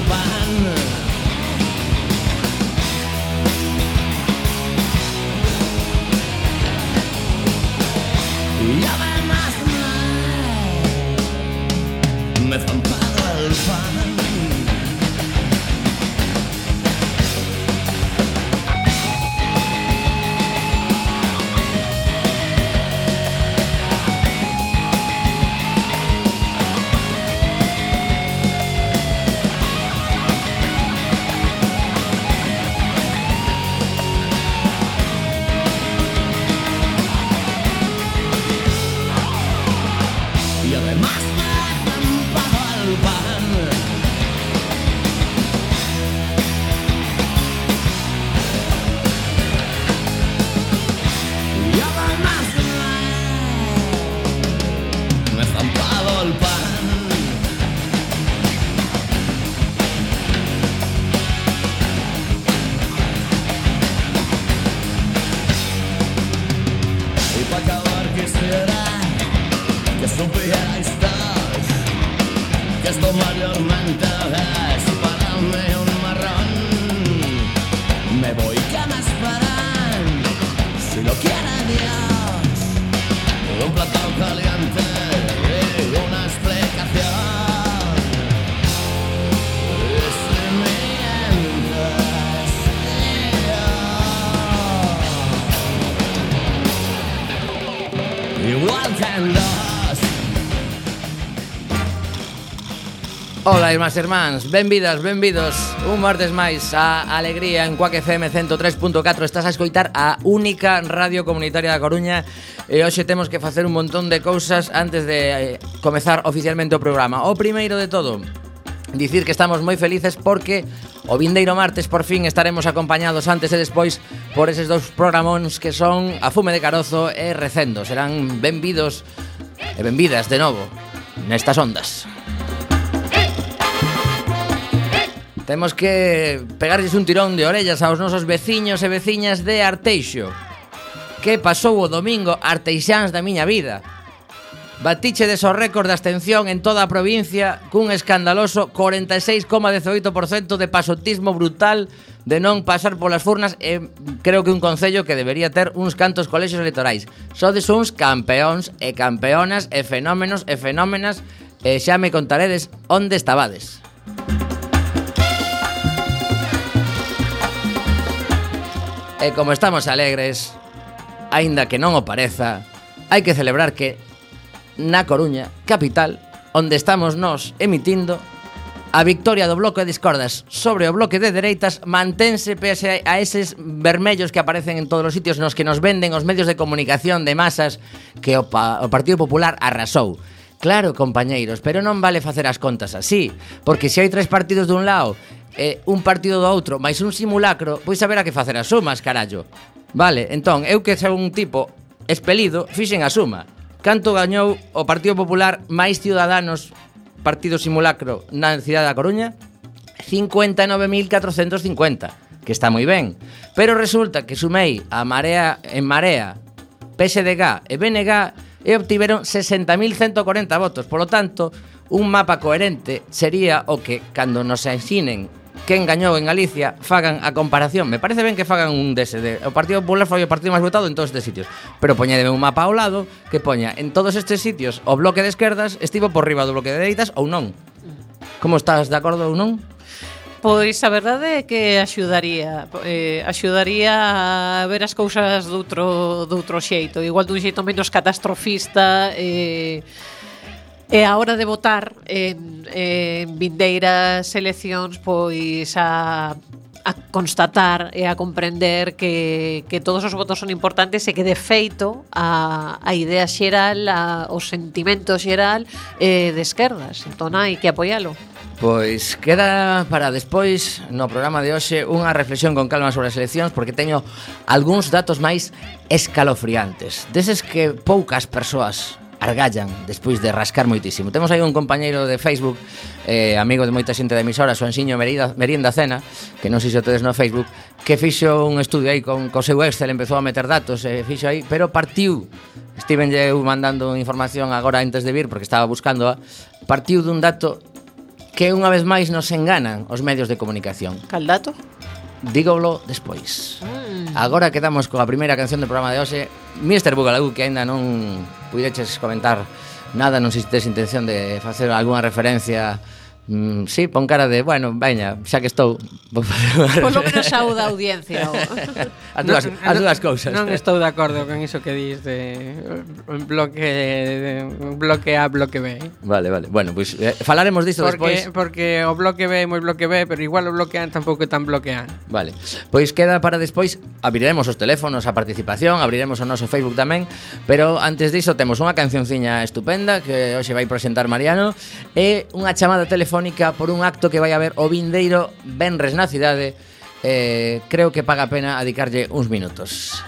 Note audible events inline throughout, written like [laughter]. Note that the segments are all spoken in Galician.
ban irmáns, máis irmáns, benvidas, benvidos. Un martes máis a Alegría en Cuac FM 103.4 Estás a escoitar a única radio comunitaria da Coruña. E hoxe temos que facer un montón de cousas antes de eh, comezar oficialmente o programa. O primeiro de todo, dicir que estamos moi felices porque o vindeiro martes por fin estaremos acompañados antes e despois por eses dous programóns que son A Fume de Carozo e Recendo. Serán benvidos e benvidas de novo nestas ondas. Temos que pegarlles un tirón de orellas aos nosos veciños e veciñas de Arteixo. Que pasou o domingo arteixáns da miña vida. Batiche deso récord de abstención en toda a provincia cun escandaloso 46,18% de pasotismo brutal de non pasar polas furnas e creo que un concello que debería ter uns cantos colexios electorais. Sodes uns campeóns e campeonas e fenómenos e fenómenas e xa me contaredes onde estabades. Música E como estamos alegres, aínda que non o pareza, hai que celebrar que na Coruña, capital, onde estamos nós emitindo, a victoria do bloque de discordas sobre o bloque de dereitas mantense pese a eses vermellos que aparecen en todos os sitios nos que nos venden os medios de comunicación de masas que o, pa o Partido Popular arrasou. Claro, compañeiros, pero non vale facer as contas así, porque se hai tres partidos dun lado, eh, un partido do outro, máis un simulacro, pois saber a que facer as sumas, carallo. Vale, entón, eu que sou un tipo expelido, fixen a suma. Canto gañou o Partido Popular máis ciudadanos partido simulacro na cidade da Coruña? 59.450, que está moi ben. Pero resulta que sumei a Marea en Marea, PSDG e BNG e obtiveron 60.140 votos. Por lo tanto, un mapa coherente sería o que, cando nos ensinen quen gañou en Galicia, fagan a comparación. Me parece ben que fagan un dese. De, o Partido Popular foi o partido máis votado en todos estes sitios. Pero poñedeme un mapa ao lado que poña en todos estes sitios o bloque de esquerdas estivo por riba do bloque de dereitas ou non. Como estás de acordo ou non? Pois a verdade é que axudaría eh, Axudaría a ver as cousas doutro, doutro xeito Igual dun xeito menos catastrofista eh, E a hora de votar en, en vindeiras eleccións pois a, a constatar e a comprender que, que todos os votos son importantes e que de feito a, a idea xeral, a, o sentimento xeral eh, de esquerdas, entón hai que apoialo. Pois queda para despois no programa de hoxe unha reflexión con calma sobre as eleccións porque teño algúns datos máis escalofriantes, deses que poucas persoas argallan despois de rascar moitísimo. Temos aí un compañeiro de Facebook, eh, amigo de moita xente da emisora, Suanxiño Merida, Merienda Cena, que non sei se tedes no Facebook, que fixo un estudio aí con, co seu Excel, empezou a meter datos, eh, fixo aí, pero partiu. Steven eu mandando información agora antes de vir porque estaba buscándoa, partiu dun dato que unha vez máis nos enganan os medios de comunicación. Cal dato? Dígolo despois. Mm. Agora quedamos coa primeira canción do programa de hoxe, Mr. Bugalú, que aínda non puideches comentar nada, non sei se tes intención de facer algunha referencia Mm, sí, pon cara de, bueno, veña, xa que estou vou facer Polo menos a da audiencia [laughs] As dúas, no, as dúas cousas. Non estou de acordo con iso que dis de eh, bloque de, bloque A, bloque B eh. Vale, vale, bueno, pois pues, eh, falaremos disto porque, despois. Porque o bloque B é moi bloque B Pero igual o bloque A tampouco é tan bloque A. Vale, pois queda para despois Abriremos os teléfonos a participación Abriremos o noso Facebook tamén Pero antes diso temos unha cancionciña estupenda Que hoxe vai presentar Mariano E unha chamada telefónica telefónica por un acto que vai haber o vindeiro Benres na cidade eh, creo que paga a pena adicarlle uns minutos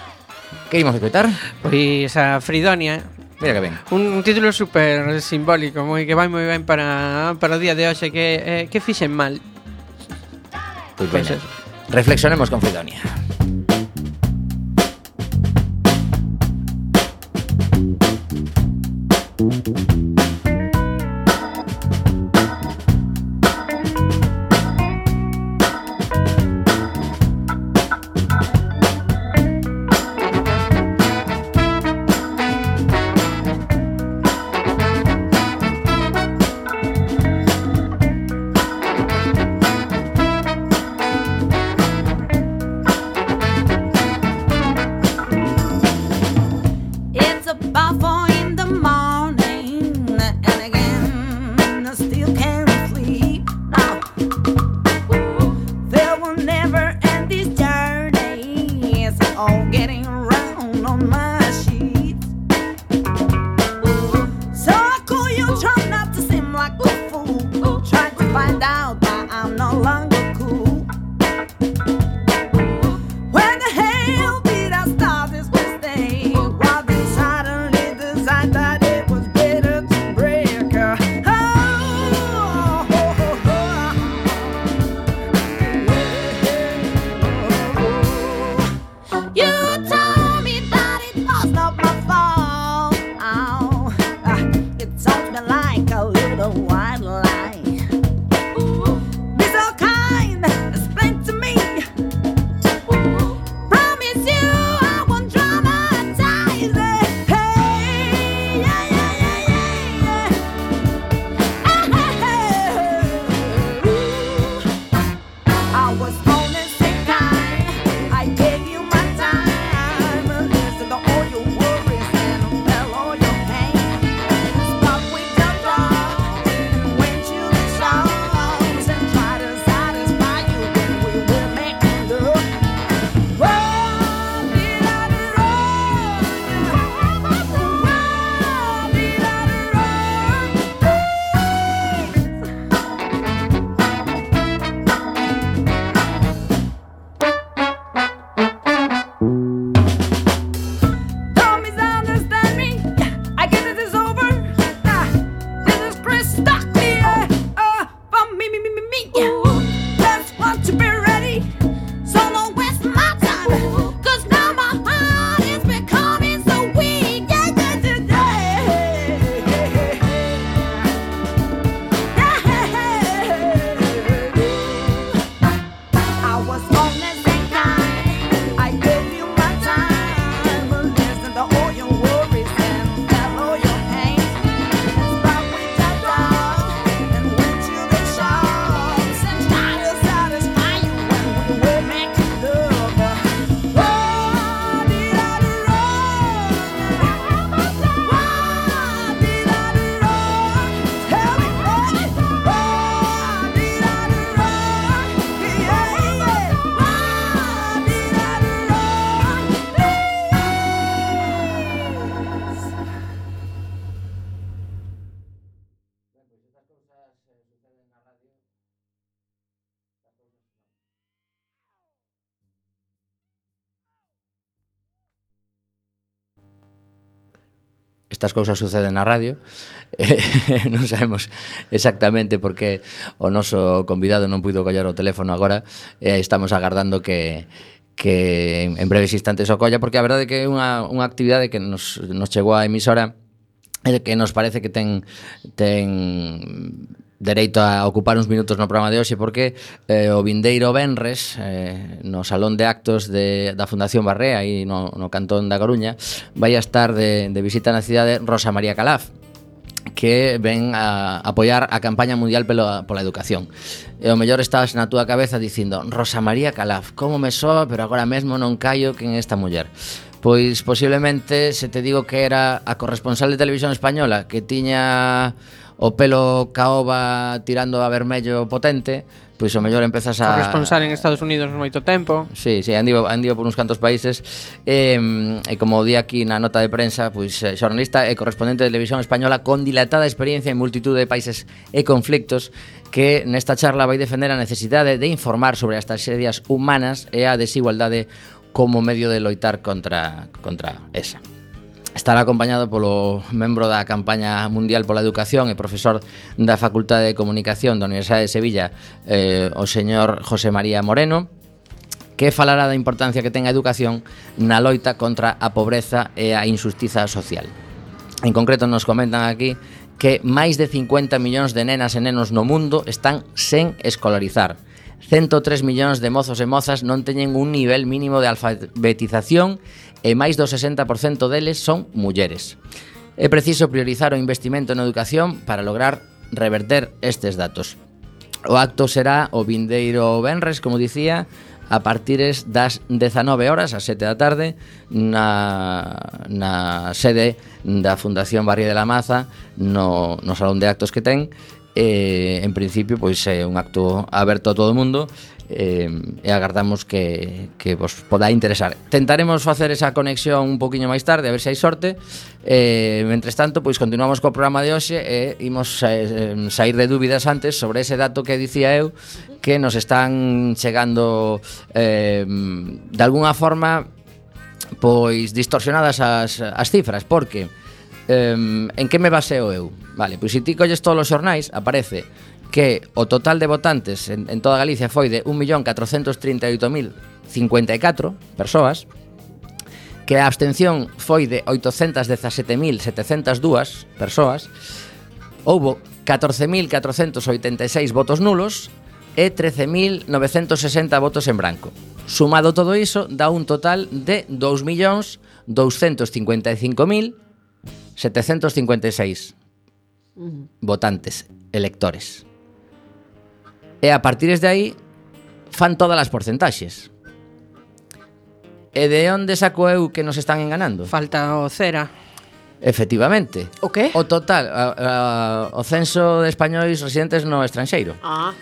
Que imos escutar? Pois a Fridonia Mira que ben. Un título super simbólico, moi que vai moi ben para, para o día de hoxe que eh, que fixen mal. Pois, pois pues reflexionemos con Fridonia. Thank estas cousas suceden na radio. [laughs] Eh, non sabemos exactamente porque o noso convidado non puido collar o teléfono agora e eh, estamos agardando que que en breves instantes o colla porque a verdade é que é unha, unha actividade que nos, nos chegou á emisora e que nos parece que ten ten dereito a ocupar uns minutos no programa de hoxe porque eh, o vindeiro Benres eh, no Salón de Actos de, da Fundación Barrea aí no, no Cantón da Coruña vai a estar de, de visita na cidade Rosa María Calaf que ven a apoiar a campaña mundial pela, pola educación. E o mellor estás na túa cabeza dicindo Rosa María Calaf, como me soa, pero agora mesmo non callo quen en esta muller. Pois posiblemente se te digo que era a corresponsal de televisión española que tiña o pelo caoba tirando a vermello potente, pois o mellor empezas a... Corresponsal responsar en Estados Unidos moito tempo. Sí, sí, andivo, andivo por uns cantos países. E, eh, e como di aquí na nota de prensa, pois eh, xornalista e correspondente de televisión española con dilatada experiencia en multitud de países e conflictos que nesta charla vai defender a necesidade de informar sobre as tragedias humanas e a desigualdade como medio de loitar contra contra esa. Estará acompañado polo membro da campaña mundial pola educación e profesor da Facultade de Comunicación da Universidade de Sevilla, eh, o señor José María Moreno, que falará da importancia que ten a educación na loita contra a pobreza e a injustiza social. En concreto nos comentan aquí que máis de 50 millóns de nenas e nenos no mundo están sen escolarizar. 103 millóns de mozos e mozas non teñen un nivel mínimo de alfabetización e e máis do 60% deles son mulleres. É preciso priorizar o investimento na educación para lograr reverter estes datos. O acto será o vindeiro Benres, como dicía, a partires das 19 horas, a 7 da tarde, na, na sede da Fundación Barrio de la Maza, no, no salón de actos que ten, eh, en principio pois é un acto aberto a todo o mundo eh, e agardamos que, que vos poda interesar. Tentaremos facer esa conexión un poquinho máis tarde, a ver se hai sorte. Eh, mentres tanto, pois continuamos co programa de hoxe e eh, imos eh, sair de dúbidas antes sobre ese dato que dicía eu que nos están chegando eh, de alguna forma pois distorsionadas as, as cifras, porque eh, en que me baseo eu? Vale, pois se ti colles todos os xornais, aparece que o total de votantes en, en toda Galicia foi de 1.438.054 persoas, que a abstención foi de 817.702 persoas, houbo 14.486 votos nulos e 13.960 votos en branco. Sumado todo iso, dá un total de 2.255.756 votantes, electores. E a partir de aí fan todas as porcentaxes. E de onde saco eu que nos están enganando? Falta o cera. Efectivamente. O que? O total, a, a, o censo de españois residentes no estranxeiro. Ah.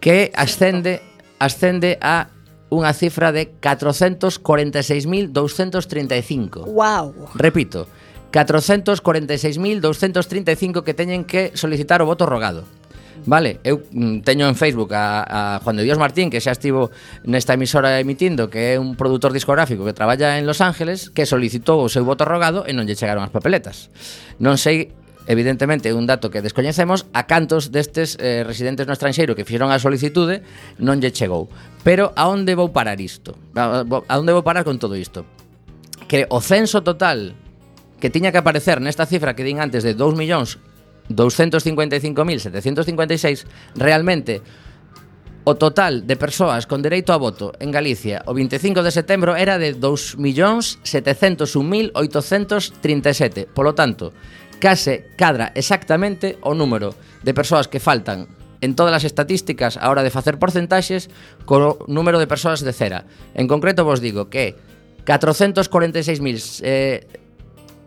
Que ascende ascende a unha cifra de 446.235. Wow. Repito, 446.235 que teñen que solicitar o voto rogado. Vale, eu mm, teño en Facebook a, a Juan de Dios Martín, que xa estivo nesta emisora emitindo, que é un produtor discográfico que traballa en Los Ángeles, que solicitou o seu voto rogado e non lle chegaron as papeletas. Non sei evidentemente un dato que descoñecemos a cantos destes eh, residentes no estranxeiro que fixeron a solicitude non lle chegou. Pero a onde vou parar isto? A, a onde vou parar con todo isto? Que o censo total que tiña que aparecer nesta cifra que din antes de 2 millóns 255.756 realmente o total de persoas con dereito a voto en Galicia o 25 de setembro era de 2.701.837. Polo tanto, case cadra exactamente o número de persoas que faltan en todas as estatísticas a hora de facer porcentaxes co número de persoas de cera. En concreto vos digo que 446.000 eh,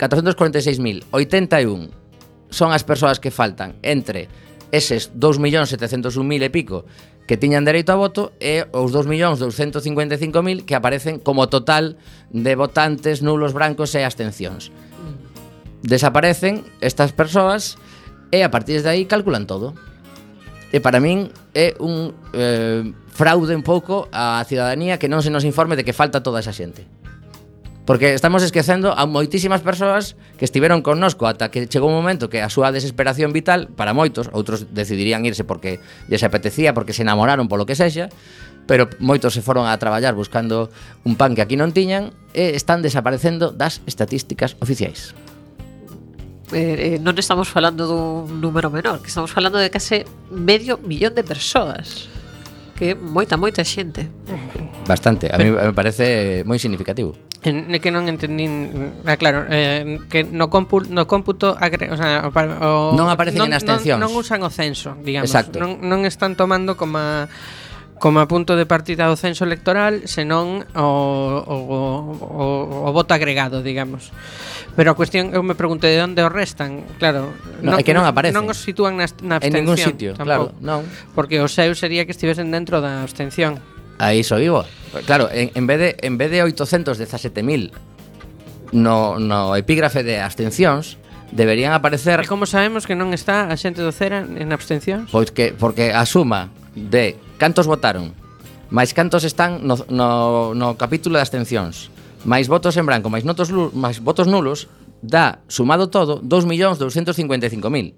446.081 son as persoas que faltan entre eses 2.701.000 e pico que tiñan dereito a voto e os 2.255.000 que aparecen como total de votantes nulos brancos e abstencións. Desaparecen estas persoas e a partir de aí calculan todo. E para min é un eh, fraude un pouco á cidadanía que non se nos informe de que falta toda esa xente. Porque estamos esquecendo a moitísimas persoas que estiveron connosco ata que chegou un momento que a súa desesperación vital para moitos, outros decidirían irse porque lles apetecía, porque se enamoraron polo que sexa, pero moitos se foron a traballar buscando un pan que aquí non tiñan e están desaparecendo das estatísticas oficiais. Eh, eh, non estamos falando dun número menor, que estamos falando de case medio millón de persoas que moita, moita xente. Bastante, a mí me parece moi significativo. En, que non entendín ah, claro, eh, que no cómputo, no cómputo agre, o sea, o, non aparecen non, en abstencións. Non, non usan o censo, digamos. Exacto. Non, non están tomando como a, como a punto de partida o censo electoral, senón o, o, o, o voto agregado, digamos. Pero a cuestión, eu me pregunto de onde o restan, claro. No, non, é que non aparecen Non os sitúan na, na abstención. En ningún sitio, tampouco, claro, non. Porque o seu sería que estivesen dentro da abstención. A iso vivo. Claro, en, en vez de en vez de 817.000 no no epígrafe de abstencións, deberían aparecer E como sabemos que non está a xente do Cera en abstencións? Pois que porque a suma de cantos votaron, máis cantos están no, no, no capítulo de abstencións, máis votos en branco, máis, notos, máis votos nulos, dá, sumado todo, 2.255.000.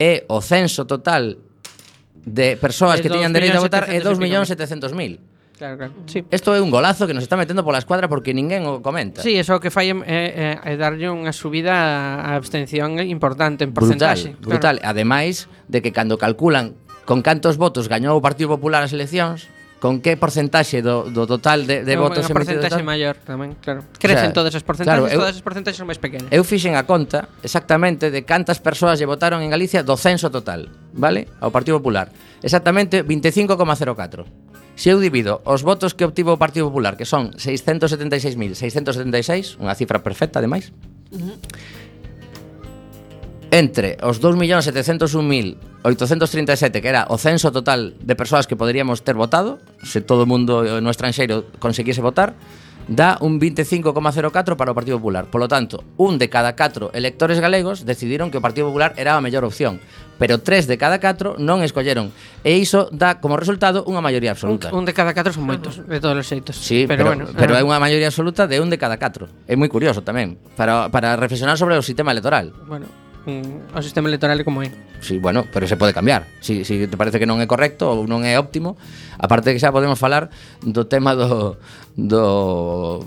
E o censo total de persoas que tiñan dereito a votar é 2.700.000. Claro, claro. Sí. Esto é un golazo que nos está metendo pola escuadra porque ninguén o comenta. Sí, eso que fai é, é, é darlle unha subida a abstención importante en porcentaxe. Brutal, brutal. Claro. Ademais de que cando calculan con cantos votos gañou o Partido Popular as eleccións, con que porcentaxe do, do total de, de votos emitidos. Unha porcentaxe maior tamén, claro. Crecen o sea, todas as porcentaxes, claro, eu, todas as porcentaxes son máis pequenas. Eu fixen a conta exactamente de cantas persoas lle votaron en Galicia do censo total, vale? Ao Partido Popular. Exactamente 25,04. Se eu divido os votos que obtivo o Partido Popular, que son 676.676, unha cifra perfecta, ademais, uh -huh entre os 2.701.837, que era o censo total de persoas que poderíamos ter votado, se todo o mundo eh, no estranxeiro conseguise votar, dá un 25,04 para o Partido Popular. Por lo tanto, un de cada catro electores galegos decidiron que o Partido Popular era a mellor opción, pero tres de cada catro non escolleron. E iso dá como resultado unha maioría absoluta. Un, un de cada catro son moitos, de todos os xeitos. Sí, pero, pero, bueno, pero eh. é unha maioría absoluta de un de cada catro. É moi curioso tamén, para, para reflexionar sobre o sistema electoral. Bueno, mm, o sistema electoral como é. Sí, bueno, pero se pode cambiar. Si, si te parece que non é correcto ou non é óptimo, aparte que xa podemos falar do tema do, do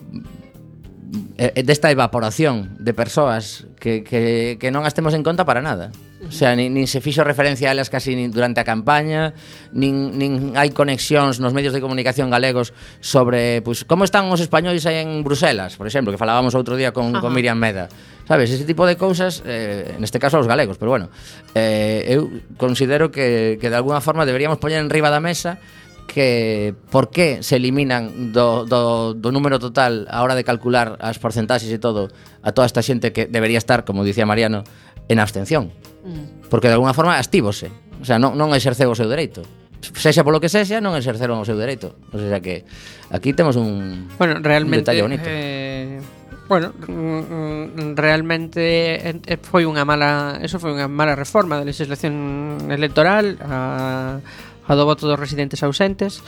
eh, desta evaporación de persoas que, que, que non as temos en conta para nada. O sea, nin, nin se fixo referencia a elas casi nin durante a campaña, nin, nin hai conexións nos medios de comunicación galegos sobre pues, como están os españoles aí en Bruselas, por exemplo, que falábamos outro día con, Ajá. con Miriam Meda. Sabes, ese tipo de cousas, eh, neste caso aos galegos, pero bueno, eh, eu considero que, que de alguna forma deberíamos poñer en riba da mesa que por que se eliminan do, do, do número total a hora de calcular as porcentaxes e todo a toda esta xente que debería estar, como dicía Mariano, en abstención. Mm. Porque de alguna forma astívose. O sea, non, non exerceu o seu dereito sexa polo que sexa, non exerceron o seu dereito. O sea que aquí temos un Bueno, realmente un detalle bonito. Eh, bueno, mm, mm, realmente eh, foi unha mala, eso foi unha mala reforma da legislación electoral a a do voto dos residentes ausentes.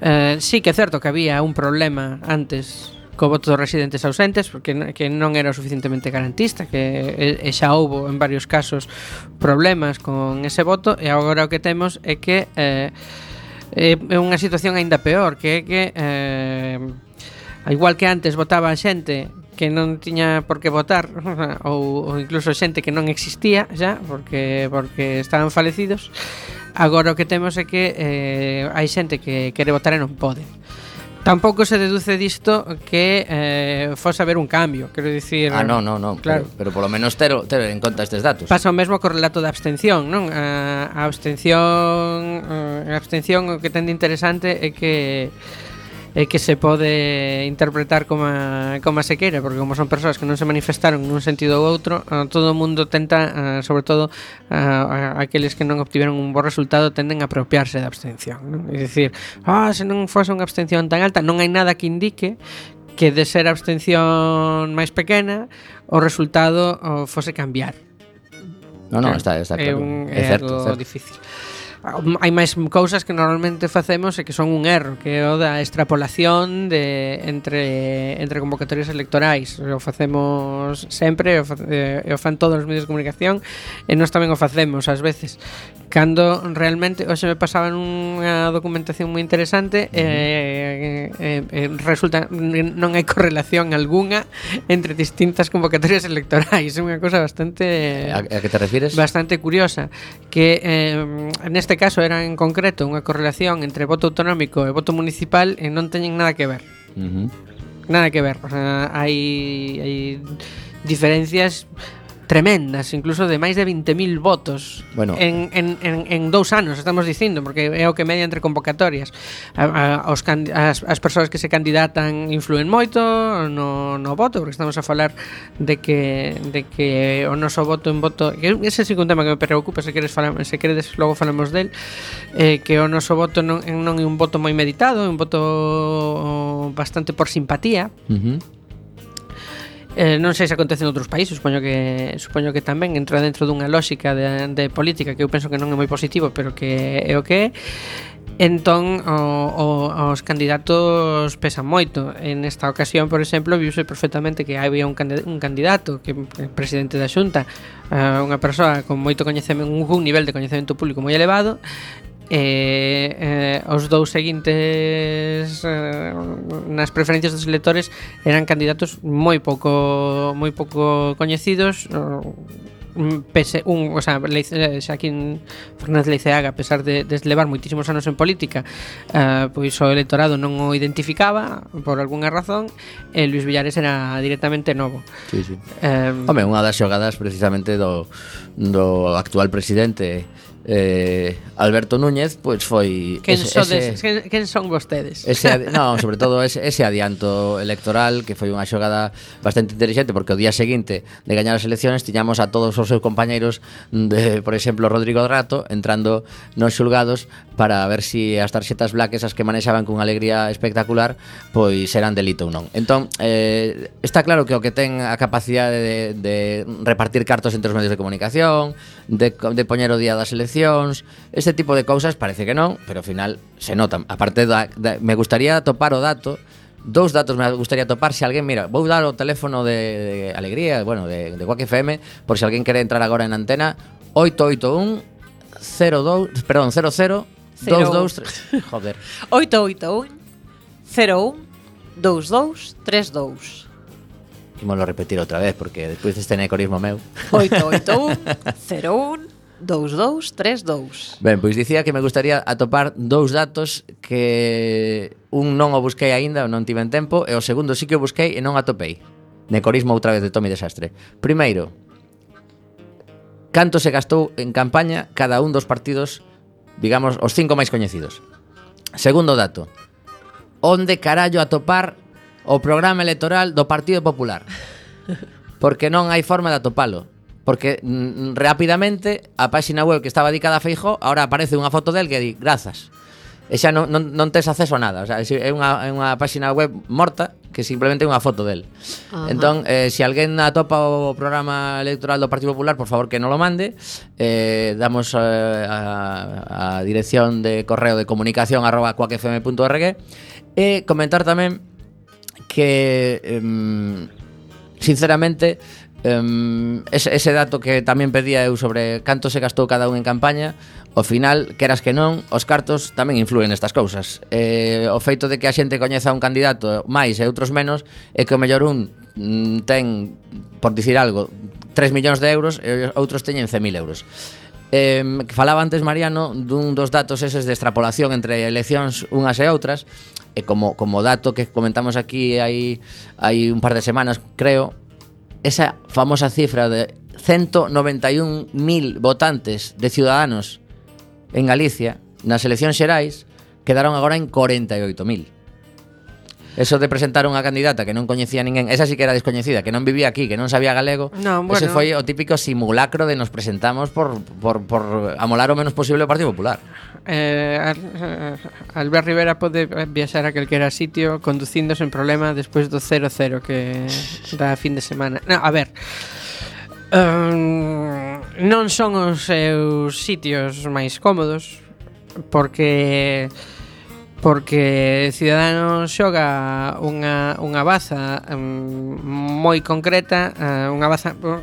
Eh, sí que é certo que había un problema antes co voto dos residentes ausentes porque que non era suficientemente garantista que e, e xa houbo en varios casos problemas con ese voto e agora o que temos é que eh, é unha situación aínda peor que é que eh, igual que antes votaba a xente que non tiña por que votar [laughs] ou, ou incluso xente que non existía xa porque porque estaban falecidos agora o que temos é que eh, hai xente que quere votar e non pode. Tampouco se deduce disto que eh, fose haber un cambio, quero dicir... Ah, non, non, non, claro. pero, pero polo menos ter, ter en conta estes datos. Pasa o mesmo co relato da abstención, non? A, a abstención, eh, a abstención o que ten de interesante é que é que se pode interpretar como, como se quere, porque como son persoas que non se manifestaron nun sentido ou outro, eh, todo o mundo tenta, eh, sobre todo eh, aqueles que non obtiveron un bo resultado, tenden a apropiarse da abstención. Non? É dicir, ah, se non fose unha abstención tan alta, non hai nada que indique que de ser a abstención máis pequena, o resultado o, fose cambiar. Non, non, está, está claro. É, un, é, certo, é certo. difícil hai máis cousas que normalmente facemos e que son un erro, que é o da extrapolación de entre entre convocatorias electorais. O facemos sempre, o, fa, eh, o fan todos os medios de comunicación e nós tamén o facemos ás veces. Cando realmente, hoxe me pasaban unha documentación moi interesante e eh, eh, eh, resulta non hai correlación algunha entre distintas convocatorias electorais. É unha cousa bastante... Eh, a, a que te refires? Bastante curiosa. Que eh, neste neste caso era en concreto unha correlación entre voto autonómico e voto municipal e non teñen nada que ver. Uh -huh. Nada que ver. O sea, hai, hai diferencias tremendas, incluso de máis de 20.000 votos bueno. en, en, en, en dous anos, estamos dicindo, porque é o que media entre convocatorias. A, a, os can, as, as persoas que se candidatan influen moito no, no voto, porque estamos a falar de que, de que o noso voto en voto... Que ese sí un tema que me preocupa, se queres, falar, se queres logo falamos del, eh, que o noso voto non, non é un voto moi meditado, é un voto oh, bastante por simpatía, uh -huh Eh, non sei se acontece en outros países, supoño que supoño que tamén entra dentro dunha lógica de, de política que eu penso que non é moi positivo, pero que é o que é. Entón, o, o, os candidatos pesan moito. En esta ocasión, por exemplo, viuse perfectamente que había un, candid un candidato que é presidente da xunta, uh, unha persoa con moito coñecemento, un, un nivel de coñecemento público moi elevado, eh, eh, os dous seguintes eh, nas preferencias dos electores eran candidatos moi pouco moi pouco coñecidos mm, pese un, o sea, eh, Xaquín Fernández Leiceaga, a pesar de, de levar moitísimos anos en política, eh, pois o electorado non o identificaba por algunha razón, e Luis Villares era directamente novo. Sí, sí. Eh, Home, unha das xogadas precisamente do, do actual presidente eh, Alberto Núñez pois foi quen, ese, sodes, ese, quen, quen son vostedes? Ese, [laughs] non, sobre todo ese, ese adianto electoral que foi unha xogada bastante inteligente porque o día seguinte de gañar as eleccións tiñamos a todos os seus compañeiros de, por exemplo, Rodrigo Rato entrando nos xulgados para ver se si as tarxetas black esas que manexaban con alegría espectacular pois eran delito ou non. Entón, eh, está claro que o que ten a capacidade de, de repartir cartos entre os medios de comunicación, de, de poñer o día das eleccións reaccións, este tipo de cousas parece que non, pero ao final se notan. Aparte, da, da, me gustaría topar o dato dous datos me gustaría topar se alguén, mira, vou dar o teléfono de, de Alegría, bueno, de, de Quack FM, por se alguén quere entrar agora en antena, 881 02, perdón, 00 223, [laughs] joder. 881 01 2232. Imolo repetir outra vez porque despois deste necorismo meu. 881 01 [laughs] 2232. Ben, pois dicía que me gustaría atopar dous datos que un non o busquei aínda, non tiven tempo, e o segundo sí que o busquei e non atopei. Necorismo outra vez de Tommy Desastre. Primeiro, canto se gastou en campaña cada un dos partidos, digamos, os cinco máis coñecidos. Segundo dato, onde carallo atopar o programa electoral do Partido Popular? [laughs] Porque non hai forma de atopalo. Porque mm, rapidamente a páxina web que estaba dedicada a Feijó Ahora aparece unha foto del que di Grazas E xa non, non, non tes acceso a nada o sea, É unha, é unha páxina web morta Que simplemente é unha foto del. Ajá. Entón, eh, se si alguén atopa o programa electoral do Partido Popular Por favor que non lo mande. Eh, Damos eh, a, a dirección de correo de comunicación Arroba cuacfm.org E comentar tamén que... Eh, sinceramente Um, ese, ese dato que tamén pedía eu sobre canto se gastou cada un en campaña Ao final, queras que non, os cartos tamén influen nestas cousas. Eh, O feito de que a xente coñeza un candidato máis e outros menos É que o mellor un mm, ten, por dicir algo, 3 millóns de euros E outros teñen 100.000 euros. Eh, falaba antes Mariano dun dos datos eses de extrapolación entre eleccións unhas e outras e como, como dato que comentamos aquí hai, hai un par de semanas, creo, esa famosa cifra de 191.000 votantes de Ciudadanos en Galicia nas eleccións xerais quedaron agora en 48.000. Eso de presentar unha candidata que non coñecía ninguén, esa sí que era descoñecida, que non vivía aquí, que non sabía galego, no, bueno. ese foi o típico simulacro de nos presentamos por, por, por amolar o menos posible o Partido Popular. Eh, eh, Albert Rivera pode viaxar a calquera sitio conducindo sen problema despois do 0-0 que da fin de semana. No, a ver, Um, non son os seus sitios máis cómodos porque porque Ciudadanos xoga unha, unha baza um, moi concreta, uh, unha baza oh,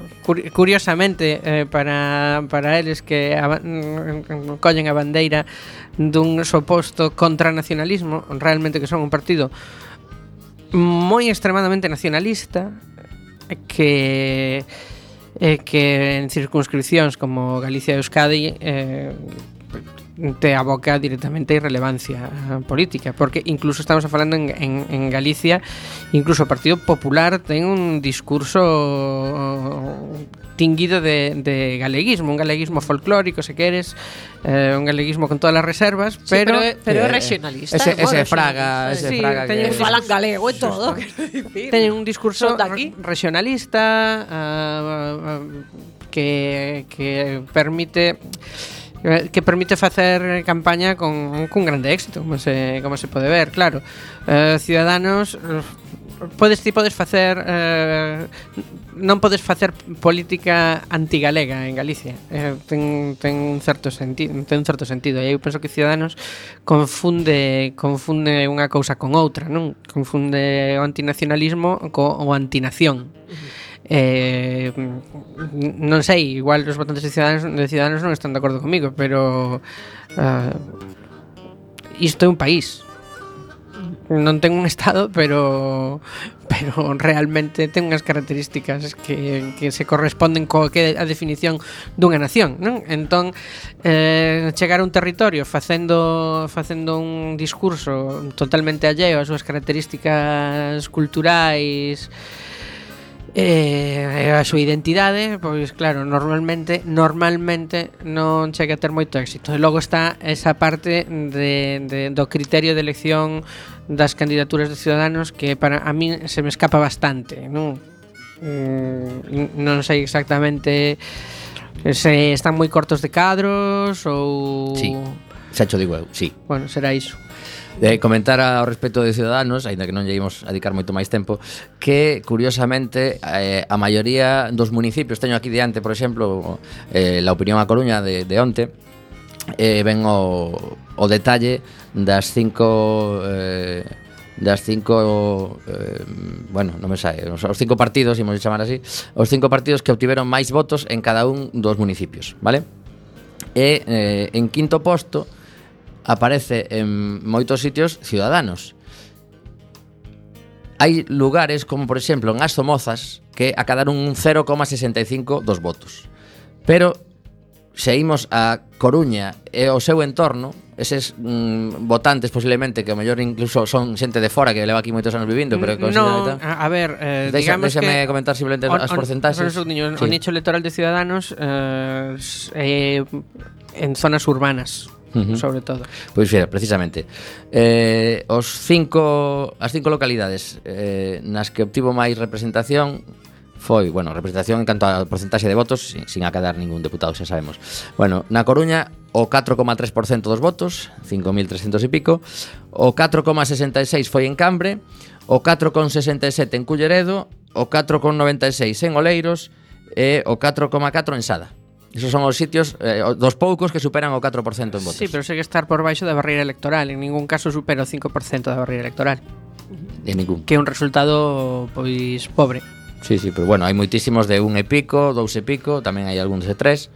curiosamente eh, para, para eles que a, um, mm, collen a bandeira dun suposto contranacionalismo, realmente que son un partido moi extremadamente nacionalista que eh, que en circunscripcións como Galicia e Euskadi eh, te aboca directamente a irrelevancia eh, política, porque incluso estamos falando en, en, en Galicia, incluso o Partido Popular ten un discurso eh, tinguido de, de galeguismo, un galeguismo folclórico, se queres, eh, un galeguismo con todas as reservas, sí, pero... pero, eh, é regionalista. Ese, ese regionalista, Fraga, ese sí, Fraga. Teñen que, falan galego e todo, Teñen un discurso regionalista uh, uh, que, que permite que permite facer campaña con, con grande éxito, como se, como se pode ver, claro. Eh, Ciudadanos eh, podes ti podes facer eh, non podes facer política antigalega en Galicia. Eh, ten ten un certo sentido, ten un certo sentido. E eu penso que Ciudadanos confunde confunde unha cousa con outra, non? Confunde o antinacionalismo co o antinación. Uh -huh. Eh, non sei, igual os votantes de Ciudadanos, de Ciudadanos non están de acordo comigo, pero uh, isto é un país. Non ten un estado, pero pero realmente ten unhas características que, que se corresponden co que a definición dunha nación, non? Entón, eh, chegar a un territorio facendo facendo un discurso totalmente alleo ás súas características culturais, eh, a súa identidade, pois claro, normalmente normalmente non chega a ter moito éxito. E logo está esa parte de, de do criterio de elección das candidaturas de Ciudadanos que para a min se me escapa bastante, non? Mm, non sei exactamente se están moi cortos de cadros ou Si, xa cho digo eu, si. Sí. Bueno, será iso. Eh, comentar ao respecto de Ciudadanos, aínda que non lleimos a dedicar moito máis tempo, que curiosamente eh, a maioría dos municipios, teño aquí diante, por exemplo, eh, la opinión a Coruña de, de onte, eh, ven o, o detalle das cinco eh, das cinco eh, bueno, non me sae, os, os cinco partidos, imos chamar así, os cinco partidos que obtiveron máis votos en cada un dos municipios, vale? E eh, en quinto posto aparece en moitos sitios Ciudadanos. Hai lugares como, por exemplo, en As Somozas que acadaron un 0,65 dos votos. Pero se imos a Coruña e o seu entorno, eses mm, votantes posiblemente que o mellor incluso son xente de fora que leva aquí moitos anos vivindo, pero que no, a, a ver, eh, Deixa, digamos déxame que comentar simplemente on, as porcentaxes. On, on, sí. o nicho electoral de Ciudadanos eh, eh, en zonas urbanas uh -huh. sobre todo. Pois mira, precisamente, eh, os cinco, as cinco localidades eh, nas que obtivo máis representación foi, bueno, representación en canto a porcentaxe de votos, sin, sin acadar ningún deputado, xa sabemos. Bueno, na Coruña, o 4,3% dos votos, 5.300 e pico, o 4,66 foi en Cambre, o 4,67 en Culleredo, o 4,96 en Oleiros e o 4,4 en Sada. Esos son os sitios eh, dos poucos que superan o 4% en votos. Sí, pero segue estar por baixo da barreira electoral, en ningún caso supera o 5% da barreira electoral, De ningún. que é un resultado pois pobre. Sí, sí, pero bueno, hai moitísimos de un e pico, dous e pico, tamén hai algúns de tres.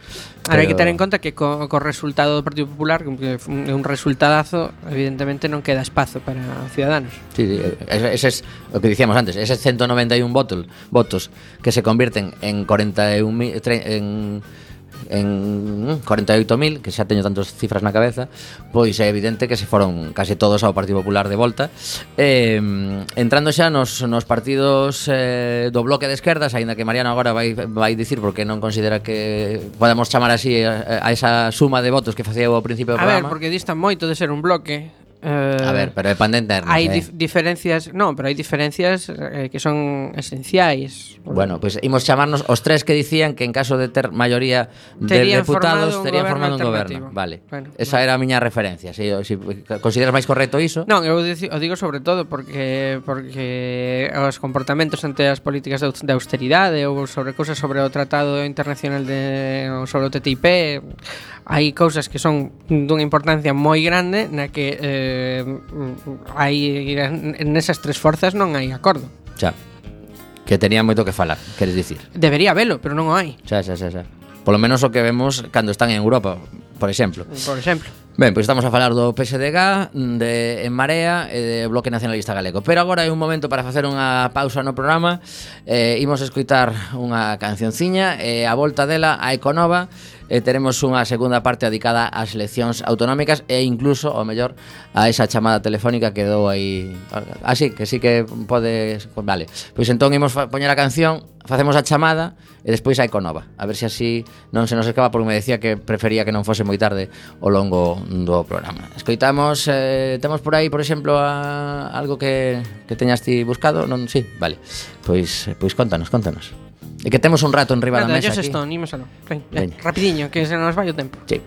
Ahora hai que pero- ter en conta que co, co resultado do Partido Popular, que é un resultadazo, evidentemente non queda espazo para Ciudadanos. Sí, sí, ese, ese es o que dicíamos antes, eses 191 votos, votos que se convierten en 41 mi- tre- en en mm, 48.000, que xa teño tantas cifras na cabeza, pois é evidente que se foron case todos ao Partido Popular de volta. Eh, entrando xa nos, nos partidos eh, do bloque de esquerdas, aínda que Mariano agora vai, vai dicir porque non considera que podemos chamar así a, a esa suma de votos que facía ao principio do a programa. A ver, porque distan moito de ser un bloque, Eh, a ver, pero depende internet. Hai eh. dif diferencias, no, pero hai diferencias eh, que son esenciais. Bueno, pois pues, imos chamarnos os tres que dicían que en caso de ter maioría de terían deputados formado terían formado un goberno. Vale. Bueno, Esa bueno. era a miña referencia. Se si, si consideras máis correcto iso? Non, eu o digo sobre todo porque porque os comportamentos ante as políticas de austeridade ou sobre cousas sobre o tratado internacional de sobre o TTIP hai cousas que son dunha importancia moi grande na que eh, hai nesas tres forzas non hai acordo. Xa. Que tenía moito que falar, queres dicir. Debería velo, pero non o hai. Xa, xa, xa, xa. Polo menos o que vemos cando están en Europa, por exemplo. Por exemplo. Ben, pois estamos a falar do PSDG, de En Marea e de Bloque Nacionalista Galego. Pero agora é un momento para facer unha pausa no programa. Eh, imos escoitar unha cancionciña e eh, a volta dela a Econova eh, teremos unha segunda parte dedicada ás eleccións autonómicas e incluso, o mellor, a esa chamada telefónica que dou aí. Así ah, que sí que podes, pues, vale. Pois entón imos poñer a canción, facemos a chamada e despois a Econova, a ver se así non se nos escapa porque me decía que prefería que non fose moi tarde o longo do programa. Escoitamos, eh, temos por aí, por exemplo, a algo que que teñas ti buscado, non? Sí, vale. Pois pois contanos, contanos. E que temos un rato en riba da mesa aquí. Stone, imos aló. Veña, Veña. rapidiño, que se nos vai o tempo. Sí.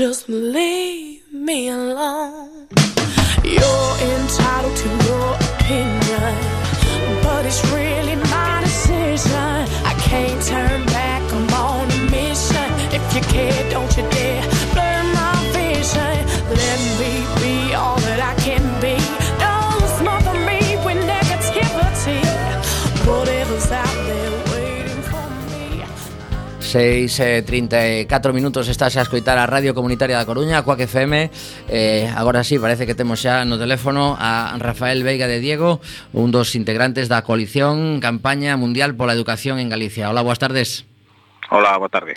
Just leave me alone. 6 e 34 minutos estás a escoitar a Radio Comunitaria da Coruña, a Coac FM eh, Agora sí, parece que temos xa no teléfono a Rafael Veiga de Diego Un dos integrantes da coalición Campaña Mundial pola Educación en Galicia. Hola, boas tardes. Hola, boa tarde.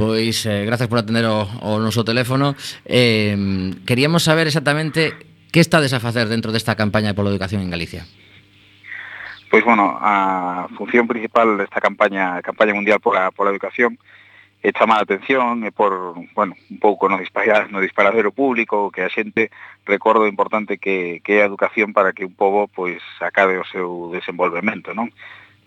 Pois, eh, grazas por atender o, o noso teléfono. Eh, Queríamos saber exactamente que estades a facer dentro desta campaña pola educación en Galicia. Pois, bueno, a función principal desta campaña campaña mundial pola, pola educación é chamar a atención e por, bueno, un pouco no, disparar, no disparadero público que a xente recordo o importante que, que é a educación para que un pobo pois acabe o seu desenvolvemento, non?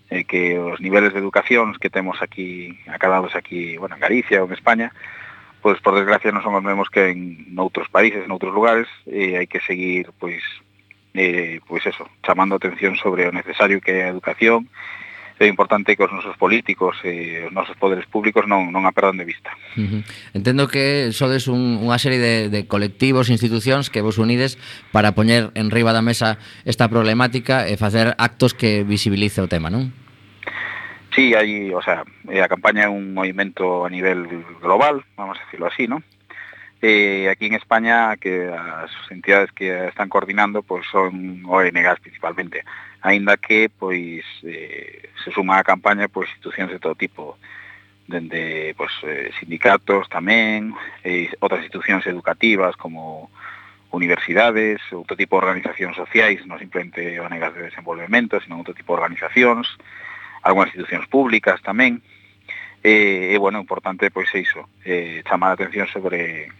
E eh, que os niveles de educación que temos aquí, acabados aquí, bueno, en Galicia ou en España, pois por desgracia non son os mesmos que en noutros países, en outros lugares, e hai que seguir pois eh, pois eso, chamando a atención sobre o necesario que é a educación, é importante que os nosos políticos e os nosos poderes públicos non, non a perdan de vista. Uh -huh. Entendo que sodes un, unha serie de, de colectivos, institucións que vos unides para poñer en riba da mesa esta problemática e facer actos que visibilice o tema, non? Sí, hai, o sea, eh, a campaña é un movimento a nivel global, vamos a decirlo así, ¿no? Eh, aquí en España que as entidades que están coordinando pois son ONGs principalmente, aínda que pois eh, se suma a campaña pois institucións de todo tipo, dende pois, eh, sindicatos tamén, e outras institucións educativas como universidades, outro tipo de organizacións sociais, non simplemente ONGs de desenvolvemento, sino outro tipo de organizacións, algunhas institucións públicas tamén, e, e bueno, importante pois é iso, eh, chamar a atención sobre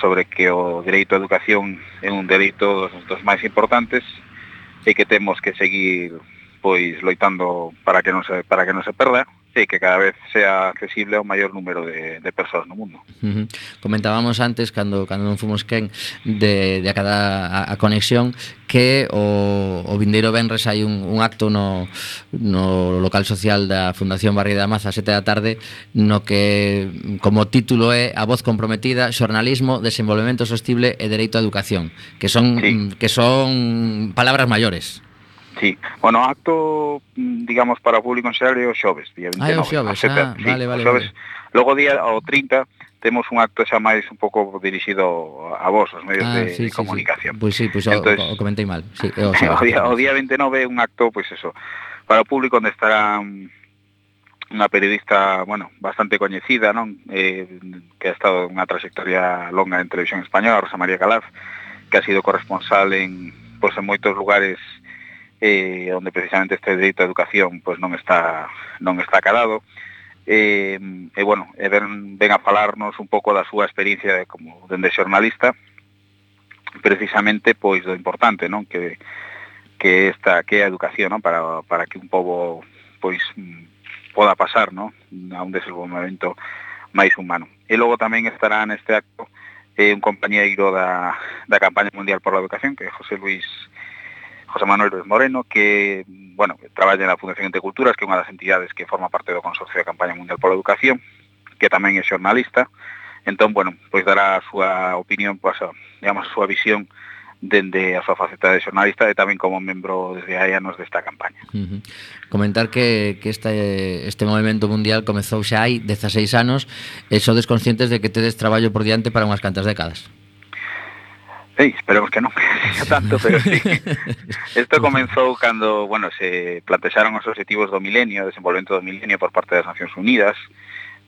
sobre que o dereito á educación é un dereito dos, dos máis importantes e que temos que seguir pois loitando para que non se para que non se perda e que cada vez sea accesible ao maior número de, de persoas no mundo. Uh -huh. Comentábamos antes, cando, cando non fomos quen, de, de a cada a, a conexión, que o, o vindeiro Benres hai un, un acto no, no local social da Fundación Barrio da Maza a sete da tarde no que como título é A voz comprometida, xornalismo, desenvolvemento sostible e dereito á educación que son, sí. Mm, que son palabras maiores Sí, bueno, acto, mm, digamos, para o público en xeral é o xoves, día 29. Ah, o xoves, ah, sete, vale, vale, o xoves, vale. Logo día, o 30, temos un acto xa máis un pouco dirixido a vos, os medios ah, de, sí, de comunicación. Sí, sí. Pois sí, pois Entonces, o, o comentei mal. Sí, o, [laughs] sea, o, día, o día 29 é un acto, pois eso, para o público onde estará unha periodista, bueno, bastante coñecida, non? Eh, que ha estado unha trayectoria longa en televisión española, Rosa María Calaf, que ha sido corresponsal en, pois, en moitos lugares eh, onde precisamente este dereito á educación pois, non está non está calado e, e bueno, e ven, ven a falarnos un pouco da súa experiencia de, como dende xornalista precisamente pois do importante, non? Que que esta que é a educación, non? Para, para que un pobo pois poda pasar, non? A un desenvolvemento máis humano. E logo tamén estará neste acto eh, un compañeiro da, da campaña mundial por la educación, que é José Luis José Manuel Ruiz Moreno, que bueno, traballa na Fundación de Culturas, que é unha das entidades que forma parte do Consorcio de Campaña Mundial pola Educación, que tamén é xornalista, entón, bueno, pois dará a súa opinión, pois, a, digamos, a súa visión dende a súa faceta de xornalista e tamén como membro desde hai anos desta campaña. Uh -huh. Comentar que, que este, este movimento mundial comezou xa hai 16 anos eh, e sodes conscientes de que tedes traballo por diante para unhas cantas décadas sei, esperemos que non [laughs] tanto, pero sí. [laughs] Isto comenzou cando, bueno, se plantexaron os objetivos do milenio, desenvolvemento do milenio por parte das Nacións Unidas.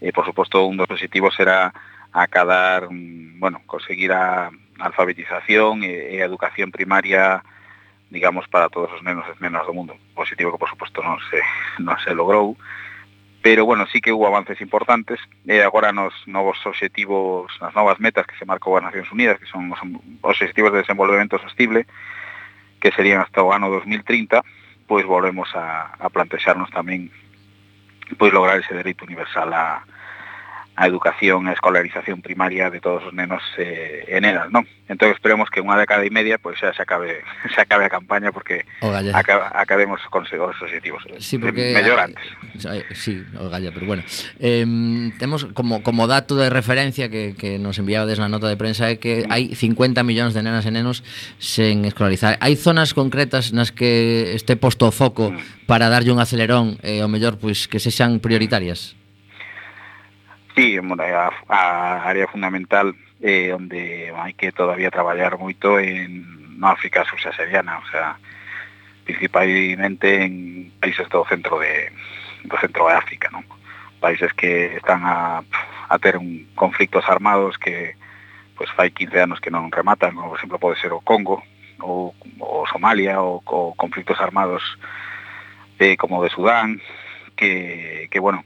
E, por suposto, un dos objetivos era acadar, mm, bueno, conseguir a alfabetización e, e a educación primaria digamos, para todos os nenos e nenas do mundo. Positivo que, por suposto, non se, non se logrou pero bueno, sí que hubo avances importantes. E agora nos novos obxectivos, nas novas metas que se marcou as Nacións Unidas, que son os obxectivos de desenvolvemento sostible, que serían hasta o ano 2030, pois volvemos a, a plantexarnos tamén pois lograr ese dereito universal a, a educación e escolarización primaria de todos os nenos eh, e nenas, non? Entón esperemos que unha década e media pois pues, xa se acabe [laughs] se acabe a campaña porque Ogalla. acabemos con os objetivos. Sí, porque mellor eh, antes. Eh, sí, o galla, pero bueno. Eh, temos como como dato de referencia que que nos enviabades na nota de prensa é que hai 50 millóns de nenas e nenos sen escolarizar. Hai zonas concretas nas que este posto o foco mm. para darlle un acelerón e eh, o mellor pois pues, que sexan prioritarias. Sí, a, a ah, área fundamental eh, onde hai que todavía traballar moito en no África subsahariana, o sea, principalmente en países do centro de do centro de África, non? Países que están a, a ter un conflictos armados que pois pues, fai 15 anos que non rematan, como por exemplo pode ser o Congo ou ou Somalia ou, ou conflictos armados eh, como de Sudán que, que bueno,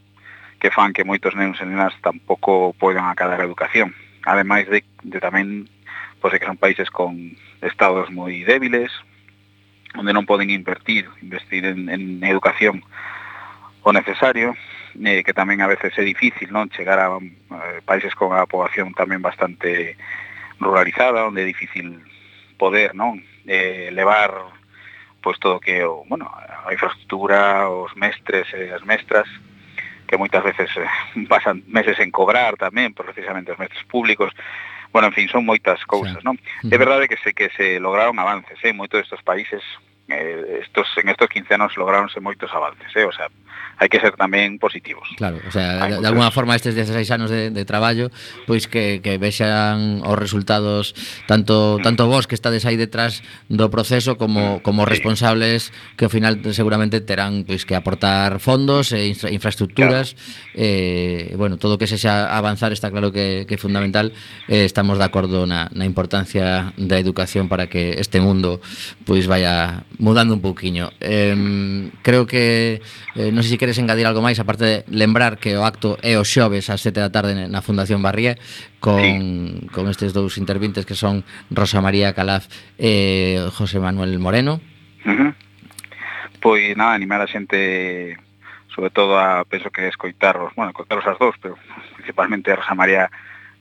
que fan que moitos nenos e nenas tampouco poidan acadar a educación. Ademais de, de tamén pois é que son países con estados moi débiles, onde non poden invertir, investir en, en educación o necesario, eh, que tamén a veces é difícil non chegar a, eh, países con a poboación tamén bastante ruralizada, onde é difícil poder non eh, levar pois todo que o, bueno, a infraestructura, os mestres e as mestras que moitas veces eh, [laughs] pasan meses en cobrar tamén, precisamente os mestres públicos, bueno, en fin, son moitas cousas, sí. non? É verdade que se que se lograron avances, eh, moitos destes países eh, estos en estos 15 anos lograronse moitos avances, eh, o sea, hai que ser tamén positivos. Claro, o sea, hai de, de alguna forma estes 16 anos de, de traballo, pois que, que vexan os resultados tanto mm. tanto vos que estades aí detrás do proceso como mm. como sí. responsables que ao final seguramente terán pois que aportar fondos e infra, infraestructuras claro. eh bueno, todo que se xa avanzar está claro que que é fundamental. Eh, estamos de acordo na na importancia da educación para que este mundo pois vaya mudando un pouquiño. Eh creo que eh, non sei se queres engadir algo máis aparte de lembrar que o acto é o xoves ás 7 da tarde na Fundación Barrié con, sí. con estes dous intervintes que son Rosa María Calaf e José Manuel Moreno. Uh -huh. Pois nada, animar a xente sobre todo a penso que escoitarlos, bueno, escoitarlos as dous, pero principalmente a Rosa María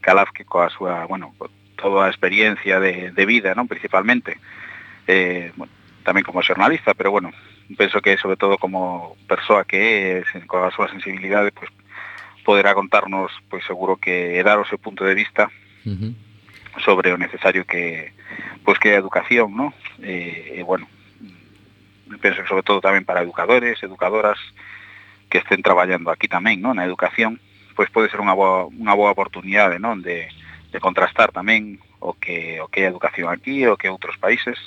Calaf que coa súa, bueno, co toda a experiencia de, de vida, non, principalmente. Eh, bueno, tamén como xornalista, pero bueno, penso que sobre todo como persoa que é, con a súa sensibilidade, pois, poderá contarnos, pois seguro que dar o seu punto de vista uh -huh. sobre o necesario que pois que é a educación, ¿no? E, e bueno, penso sobre todo tamén para educadores, educadoras que estén traballando aquí tamén, ¿no? Na educación, pois pode ser unha boa unha boa oportunidade, non, de de contrastar tamén o que o que é a educación aquí, o que outros países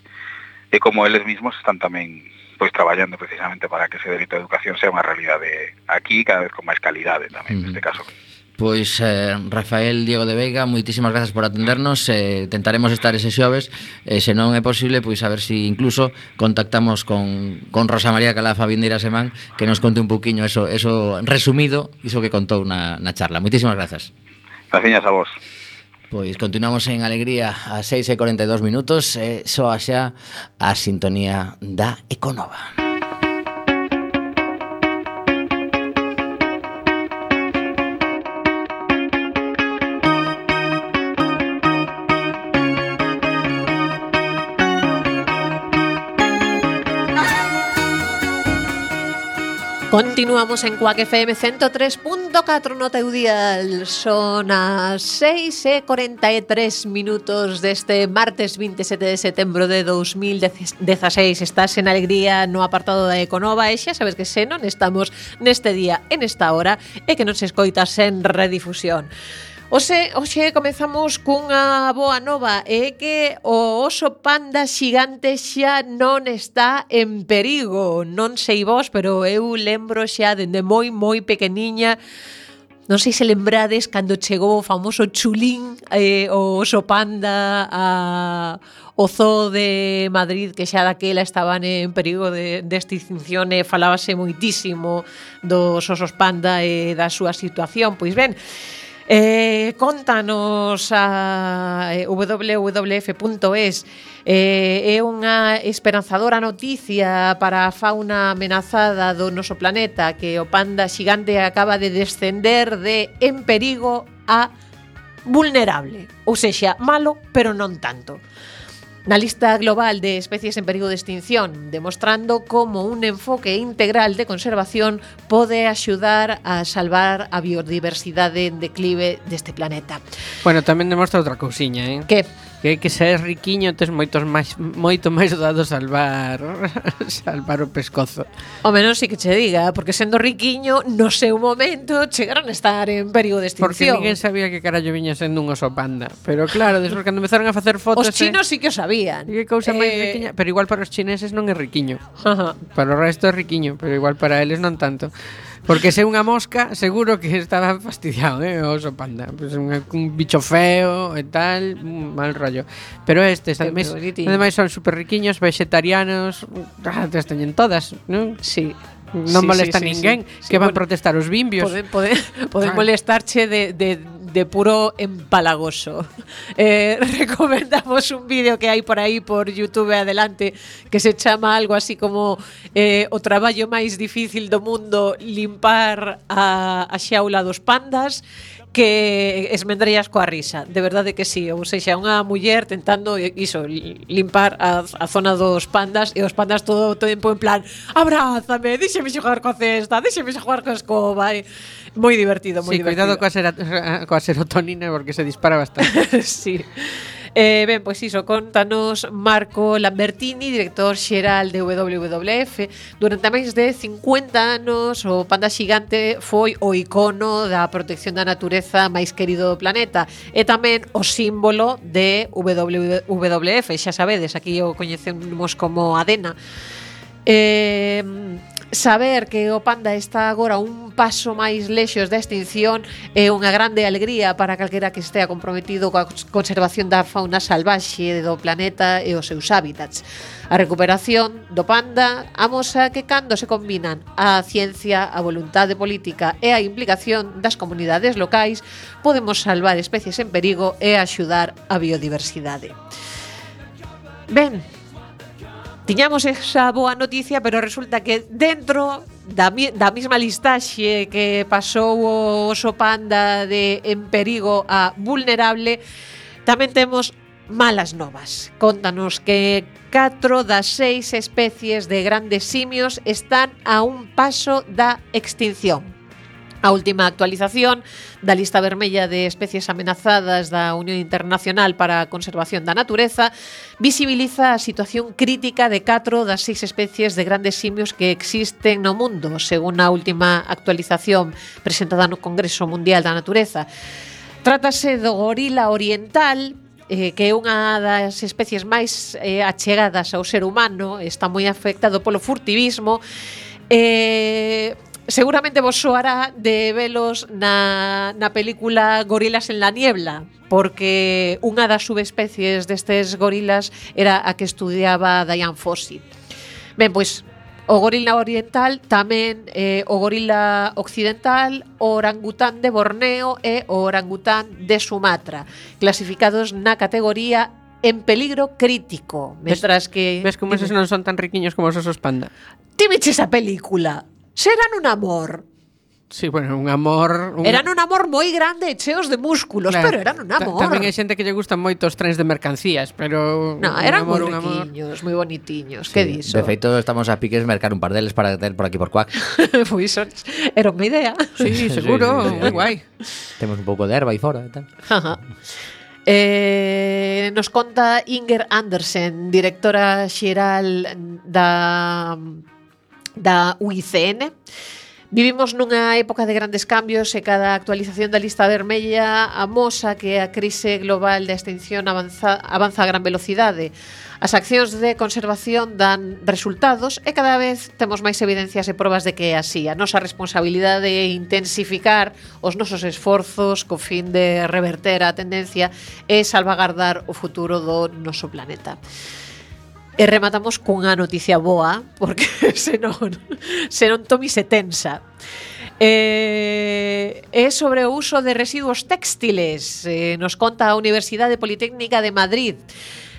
e como eles mesmos están tamén pois traballando precisamente para que ese delito de educación sea unha realidade aquí cada vez con máis calidade ¿eh? tamén uh -huh. neste caso. Pois eh, Rafael Diego de Veiga, moitísimas grazas por atendernos. Eh, Tentaremos estar ese xoves. Eh, Se non é posible, pois a ver se si incluso Contactamos con, con Rosa María Calafa Vindeira Semán Que nos conte un poquinho eso, eso resumido Iso que contou na, na charla. Moitísimas grazas Gracias a vos. Pois continuamos en alegría a 6 e 42 minutos e soa xa a sintonía da Econova. Continuamos en Cuac FM 103.4 no teu dial. Son as 6 e 43 minutos deste martes 27 de setembro de 2016. Estás en alegría no apartado da Econova e xa sabes que se non estamos neste día en esta hora e que nos escoitas en redifusión. Oxe, oxe comezamos cunha boa nova é que o oso panda xigante xa non está en perigo. Non sei vos, pero eu lembro xa dende moi moi pequeniña Non sei se lembrades cando chegou o famoso chulín eh, o oso panda a, o zoo de Madrid que xa daquela estaban en perigo de, de extinción e falábase moitísimo dos osos panda e da súa situación. Pois ben, Eh, contanos a eh, www.es eh, é unha esperanzadora noticia para a fauna amenazada do noso planeta que o panda xigante acaba de descender de en perigo a vulnerable, ou sexa, malo, pero non tanto. Na lista global de especies en perigo de extinción, demostrando como un enfoque integral de conservación pode axudar a salvar a biodiversidade en declive deste planeta. Bueno, tamén demostra outra cousiña, eh? Que? que, que se és riquiño tes moitos máis moito máis dado salvar [laughs] salvar o pescozo. O menos si que che diga, porque sendo riquiño no seu momento chegaron a estar en perigo de extinción. Porque ninguén sabía que carallo viña sendo un oso panda, pero claro, despois cando empezaron a facer fotos Os eh, chinos eh, sí que o sabían. Que cousa máis eh... riquiña, pero igual para os chineses non é riquiño. Ajá. Para o resto é riquiño, pero igual para eles non tanto. Porque se unha mosca, seguro que estaba fastidiado, eh, o oso panda. Pues un, un bicho feo e tal, un mal rollo. Pero estes, ademais, ademais son super riquiños, vegetarianos, ah, te teñen todas, non? Sí. Non sí, molesta sí, sí, ninguén, sí, sí. que van bueno, protestar os bimbios. Poden, poden, poden molestarche de, de de puro empalagoso. [laughs] Eh, [laughs] recomendamos un vídeo que hai por aí por YouTube adelante que se chama algo así como eh, o traballo máis difícil do mundo limpar a, a xaula dos pandas que esmendrías coa risa, de verdade que sí, ou seja, unha muller tentando eh, iso, limpar a, a zona dos pandas e os pandas todo o tempo en plan, abrázame, díxeme xogar coa cesta, díxeme xogar coa escoba, e, moi divertido, moi sí, divertido. cuidado coa, sera, coa serotonina porque se dispara bastante. [laughs] sí. Eh, ben, pois iso, contanos Marco Lambertini, director xeral de WWF. Durante máis de 50 anos, o panda xigante foi o icono da protección da natureza máis querido do planeta e tamén o símbolo de WWF, xa sabedes, aquí o coñecemos como Adena. Eh, Saber que o panda está agora un paso máis lexos da extinción é unha grande alegría para calquera que estea comprometido coa conservación da fauna salvaxe do planeta e os seus hábitats. A recuperación do panda amosa que cando se combinan a ciencia, a voluntade política e a implicación das comunidades locais podemos salvar especies en perigo e axudar a biodiversidade. Ben, Tiñamos esa boa noticia, pero resulta que dentro da, mi, da mesma listaxe que pasou o oso panda de en perigo a vulnerable, tamén temos malas novas. Contanos que 4 das 6 especies de grandes simios están a un paso da extinción. A última actualización da lista vermella de especies amenazadas da Unión Internacional para a Conservación da Natureza visibiliza a situación crítica de 4 das 6 especies de grandes simios que existen no mundo, según a última actualización presentada no Congreso Mundial da Natureza. Trátase do gorila oriental, eh, que é unha das especies máis eh, achegadas ao ser humano, está moi afectado polo furtivismo, eh, seguramente vos soará de velos na, na película Gorilas en la niebla porque unha das subespecies destes gorilas era a que estudiaba Diane Fossey. Ben, pois O gorila oriental tamén eh, o gorila occidental, o orangután de Borneo e o orangután de Sumatra, clasificados na categoría en peligro crítico, mentras ves, que... Ves como esos non son tan riquiños como os osos panda. Ti veches a película? Xeran un amor. Sí, bueno, un amor... Un... Eran un amor moi grande e cheos de músculos, claro, pero eran un amor. Tamén hai xente que lle gustan moito os trens de mercancías, pero... No, eran moi riquiños, moi bonitiños, sí, que diso? De feito, estamos a piques mercar un par deles para ter por aquí por cuac. [laughs] pois son... era unha idea. Sí, seguro, sí, sí, sí. moi guai. Temos un pouco de erva aí fora e tal. Ajá. Eh, nos conta Inger Andersen, directora xeral da da UICN. Vivimos nunha época de grandes cambios e cada actualización da lista vermella amosa que a crise global da extinción avanza, avanza a gran velocidade. As accións de conservación dan resultados e cada vez temos máis evidencias e probas de que é así. A nosa responsabilidade é intensificar os nosos esforzos co fin de reverter a tendencia e salvagardar o futuro do noso planeta. E rematamos cunha noticia boa, porque [laughs] senón, senón Tomi se tensa. Eh, é sobre o uso de residuos textiles, eh, nos conta a Universidade Politécnica de Madrid.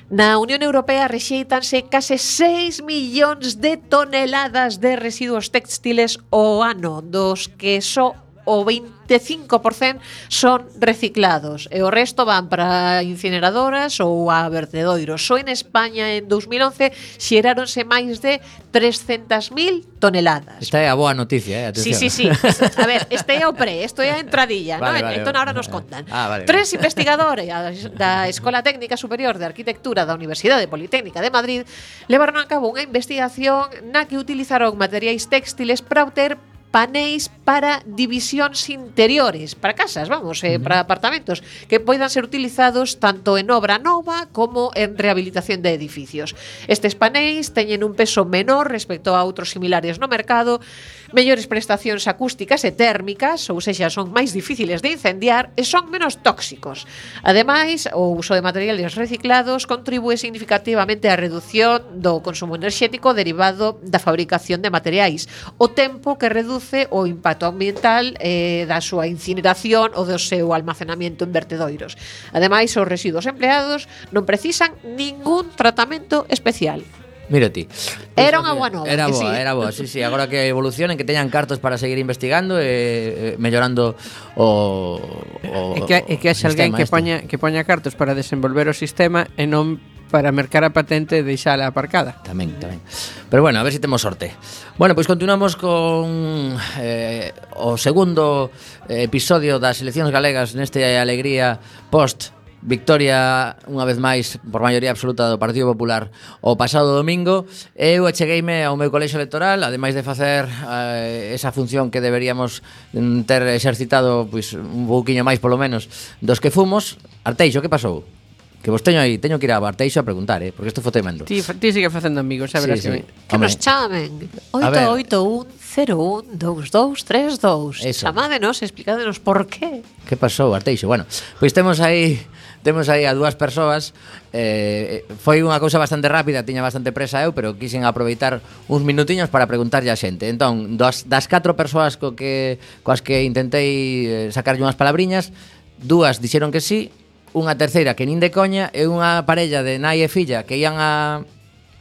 Na Unión Europea rexeitanse case 6 millóns de toneladas de residuos textiles ao ano, dos que só o 25% son reciclados e o resto van para incineradoras ou a vertedoiros. Só en España en 2011 xeráronse máis de 300.000 toneladas. Esta é a boa noticia, eh? Atención. Sí, sí, sí. A ver, este é o pre, isto é a entradilla, vale, ¿no? vale, entón ahora nos contan. Ah, vale, Tres investigadores da Escola Técnica Superior de Arquitectura da Universidade Politécnica de Madrid levaron a cabo unha investigación na que utilizaron materiais textiles para obter paneis para divisións interiores, para casas, vamos, eh, para apartamentos, que poidan ser utilizados tanto en obra nova como en rehabilitación de edificios. Estes paneis teñen un peso menor respecto a outros similares no mercado, mellores prestacións acústicas e térmicas, ou sexa, son máis difíciles de incendiar e son menos tóxicos. Ademais, o uso de materiales reciclados contribúe significativamente á reducción do consumo enerxético derivado da fabricación de materiais, o tempo que reduce coñece o impacto ambiental eh, da súa incineración ou do seu almacenamento en vertedoiros. Ademais, os residuos empleados non precisan ningún tratamento especial. Mira ti. Era unha boa nova. Era boa, sí. era boa. Sí, sí, agora que evolucionen, que teñan cartos para seguir investigando e eh, mellorando o, o E que, e que haxa alguén que poña, que poña cartos para desenvolver o sistema e non para mercar a patente e deixala aparcada. Tamén, tamén. Pero bueno, a ver se si temos sorte. Bueno, pois continuamos con eh, o segundo episodio das eleccións galegas neste Alegría Post Victoria unha vez máis por maioría absoluta do Partido Popular o pasado domingo eu achegueime ao meu colexo electoral ademais de facer eh, esa función que deberíamos mm, ter exercitado pois, un pouquiño máis polo menos dos que fumos Arteixo, que pasou? Que vos teño aí, teño que ir a Barteixo a preguntar, eh, porque isto foi tremendo. Ti, ti sigue facendo amigos, xa verás sí, sí. que... Que nos chamen. 881-01-2232. Chamádenos, explicádenos por qué. Que pasou, Barteixo? Bueno, pois temos aí temos aí a dúas persoas eh, foi unha cousa bastante rápida tiña bastante presa eu, pero quixen aproveitar uns minutiños para preguntarlle a xente entón, das, das catro persoas co que, coas que intentei eh, sacarlle unhas palabriñas dúas dixeron que sí unha terceira que nin de coña e unha parella de nai e filla que ian a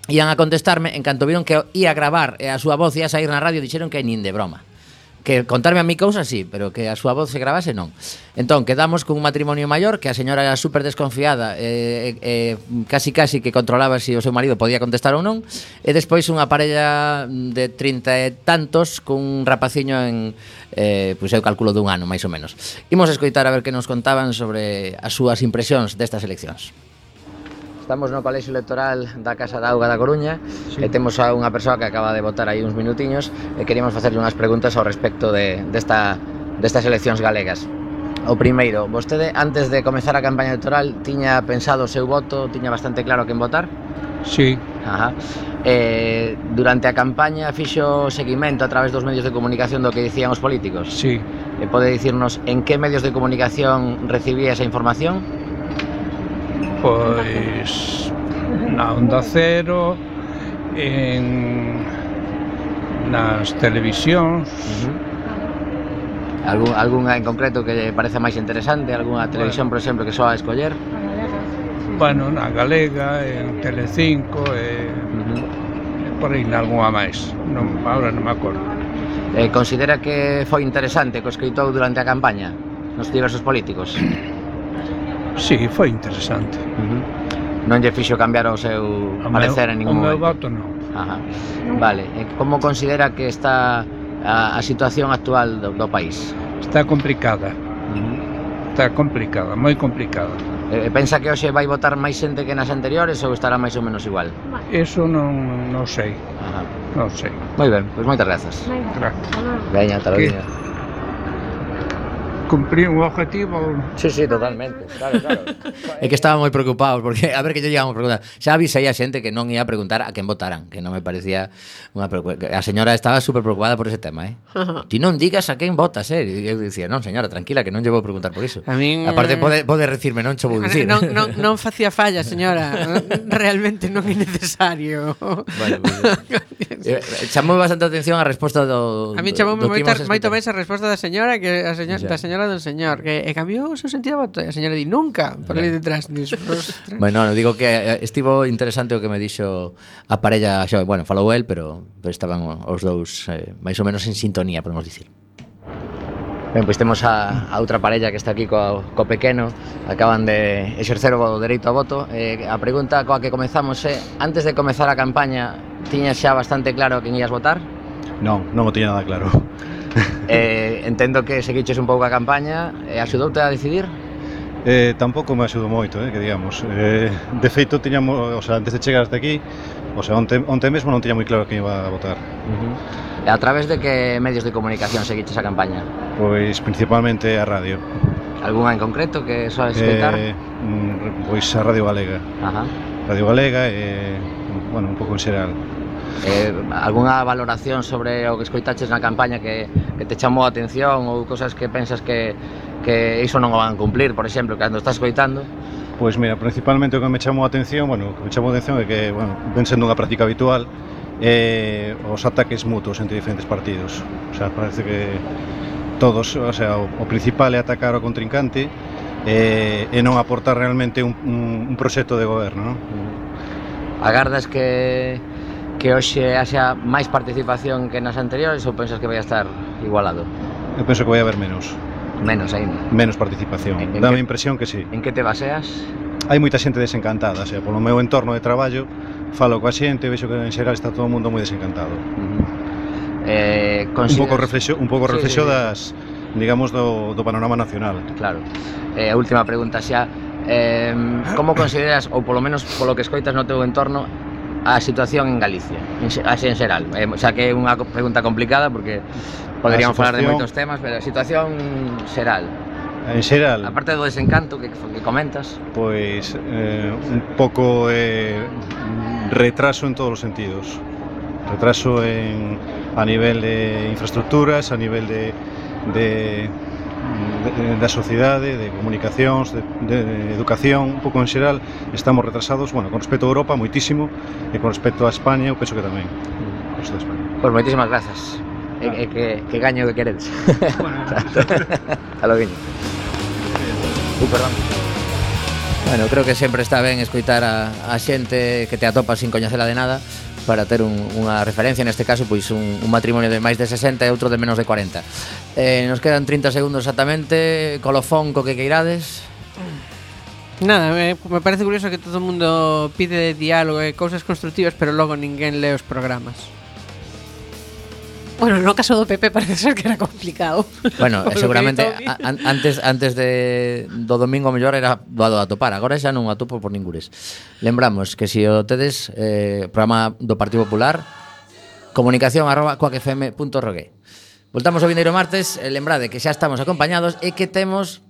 ian a contestarme en canto viron que ia a gravar e a súa voz ia a sair na radio dixeron que nin de broma que contarme a mi cousa sí, pero que a súa voz se gravase non. Entón, quedamos cun matrimonio maior que a señora era super desconfiada, eh, eh, casi casi que controlaba se si o seu marido podía contestar ou non, e despois unha parella de 30 e tantos cun rapaciño en eh, pois eu calculo dun ano, máis ou menos. Imos escoitar a ver que nos contaban sobre as súas impresións destas eleccións. Estamos no Colexio Electoral da Casa da Auga da Coruña sí. e temos a unha persoa que acaba de votar aí uns minutiños e queríamos facerle unhas preguntas ao respecto de, desta, destas eleccións galegas. O primeiro, vostede antes de comezar a campaña electoral tiña pensado o seu voto, tiña bastante claro quen votar? Sí. Ajá. Eh, durante a campaña fixo seguimento a través dos medios de comunicación do que dicían os políticos? Sí. E pode dicirnos en que medios de comunicación recibía esa información? pois na Onda Cero, en nas televisións. Algún, algunha en concreto que lle parece máis interesante? algunha televisión, por exemplo, que só a escoller? Bueno, na Galega, en Telecinco, e, uh -huh. por aí nalgúna máis. Non, ahora non me acordo. Eh, considera que foi interesante que escritou durante a campaña nos diversos políticos? [coughs] Sí, foi interesante. Uh -huh. Non lle fixo cambiar o seu o parecer meu, en ningún o momento. O meu voto non. Ajá. Vale, e como considera que está a, a situación actual do, do país? Está complicada. Uh -huh. Está complicada, moi complicada. E, pensa que hoxe vai votar máis xente que nas anteriores ou estará máis ou menos igual? Eso non, non sei. Ajá. Non sei. Moi ben, pois moitas grazas. Gracias. Veña, ata logo cumplir un objetivo. Sí, sí, totalmente. Claro, claro. [laughs] é que estaba moi preocupado porque a ver que lle llegamos preguntar. Xa avisei a xente que non ia a preguntar a quen votaran, que non me parecía unha a señora estaba super preocupada por ese tema, eh. Ti non digas a quen votas, eh. E eu dicía, "Non, señora, tranquila, que non lle vou preguntar por iso." A min Aparte eh, pode pode recirme, non cho vou dicir. Non non non [laughs] facía falla, señora. Realmente non é necesario. Vale, pues, [laughs] eh, eh, chamou bastante atención a resposta do A min chamoume moito moito máis a resposta da señora que a señora, da señora señora do señor que e cambiou o seu sentido da batalla. A señora di nunca, por ali detrás dis. [laughs] bueno, no, digo que eh, estivo interesante o que me dixo a parella, xa, bueno, falou el, pero, pero estaban os dous eh, máis ou menos en sintonía, podemos dicir. Ben, pois temos a, a outra parella que está aquí co, co pequeno Acaban de exercer o dereito a voto eh, A pregunta coa que comezamos é eh, Antes de comezar a campaña Tiñas xa bastante claro a quen ías votar? Non, non o tiña nada claro [laughs] eh, entendo que seguiches un pouco a campaña, e eh, axudoute a decidir? Eh, tampouco me axudou moito, eh, que digamos. Eh, de feito, tiñamos, o sea, antes de chegar hasta aquí, o sea, onte, onte mesmo non tiña moi claro que iba a votar. Uh -huh. E a través de que medios de comunicación seguiches a campaña? Pois principalmente a radio. Algúna en concreto que soes escoitar? Eh, mm, pois a Radio Galega. Ajá. Radio Galega e, eh, bueno, un pouco en xeral. Eh, algunha valoración sobre o que escoitaches na campaña que, que te chamou a atención ou cosas que pensas que, que iso non o van cumplir, por exemplo, cando estás escoitando? Pois mira, principalmente o que me chamou a atención, bueno, o que me chamou a atención é que, bueno, ven sendo unha práctica habitual eh, os ataques mutuos entre diferentes partidos. O sea, parece que todos, o sea, o, o principal é atacar o contrincante eh, e non aportar realmente un, un, un proxecto de goberno, non? Agardas que que hoxe haxa máis participación que nas anteriores ou pensas que vai estar igualado? Eu penso que vai haber menos. Menos aínda. Menos participación. En, en Dame que, impresión que sí. En que te baseas? Hai moita xente desencantada, xa, polo meu entorno de traballo, falo coa xente e vexo que en xeral está todo o mundo moi desencantado. Uh -huh. eh, consideras... Un pouco reflexo, un pouco reflexo sí, sí, das digamos do, do panorama nacional. Claro. Eh, a última pregunta xa, eh, como consideras, ou polo menos polo que escoitas no teu entorno, a situación en Galicia, en, así en xeral? Eh, xa que é unha pregunta complicada porque poderíamos A falar de moitos temas, pero a situación xeral. A en xeral, Aparte do desencanto que, que comentas, pois eh, un pouco eh, retraso en todos os sentidos. Retraso en, a nivel de infraestructuras, a nivel de da sociedade, de comunicacións, de, de educación, un pouco en xeral, estamos retrasados, bueno, con respecto a Europa, moitísimo, e con respecto a España, eu penso que tamén. Pois pues moitísimas grazas. Claro. E, e que, que gaño que queredes. Bueno. a lo viño. Uh, perdón. Bueno, creo que sempre está ben escoitar a, a xente que te atopa sin coñecela de nada para ter un, unha referencia neste caso pois un, un matrimonio de máis de 60 e outro de menos de 40 eh, nos quedan 30 segundos exactamente. Colofón co que queirades? Nada, me, me parece curioso que todo o mundo pide diálogo e cousas constructivas pero logo ninguén lee os programas. Bueno, no caso do PP parece ser que era complicado. Bueno, [laughs] seguramente a, an, antes antes de do domingo mellor era doado a topar, agora xa non atopo por ningures. Lembramos que se si o tedes eh, programa do Partido Popular comunicación arroba coacfm.rogue. Voltamos o vindeiro martes, eh, lembrade que xa estamos acompañados e que temos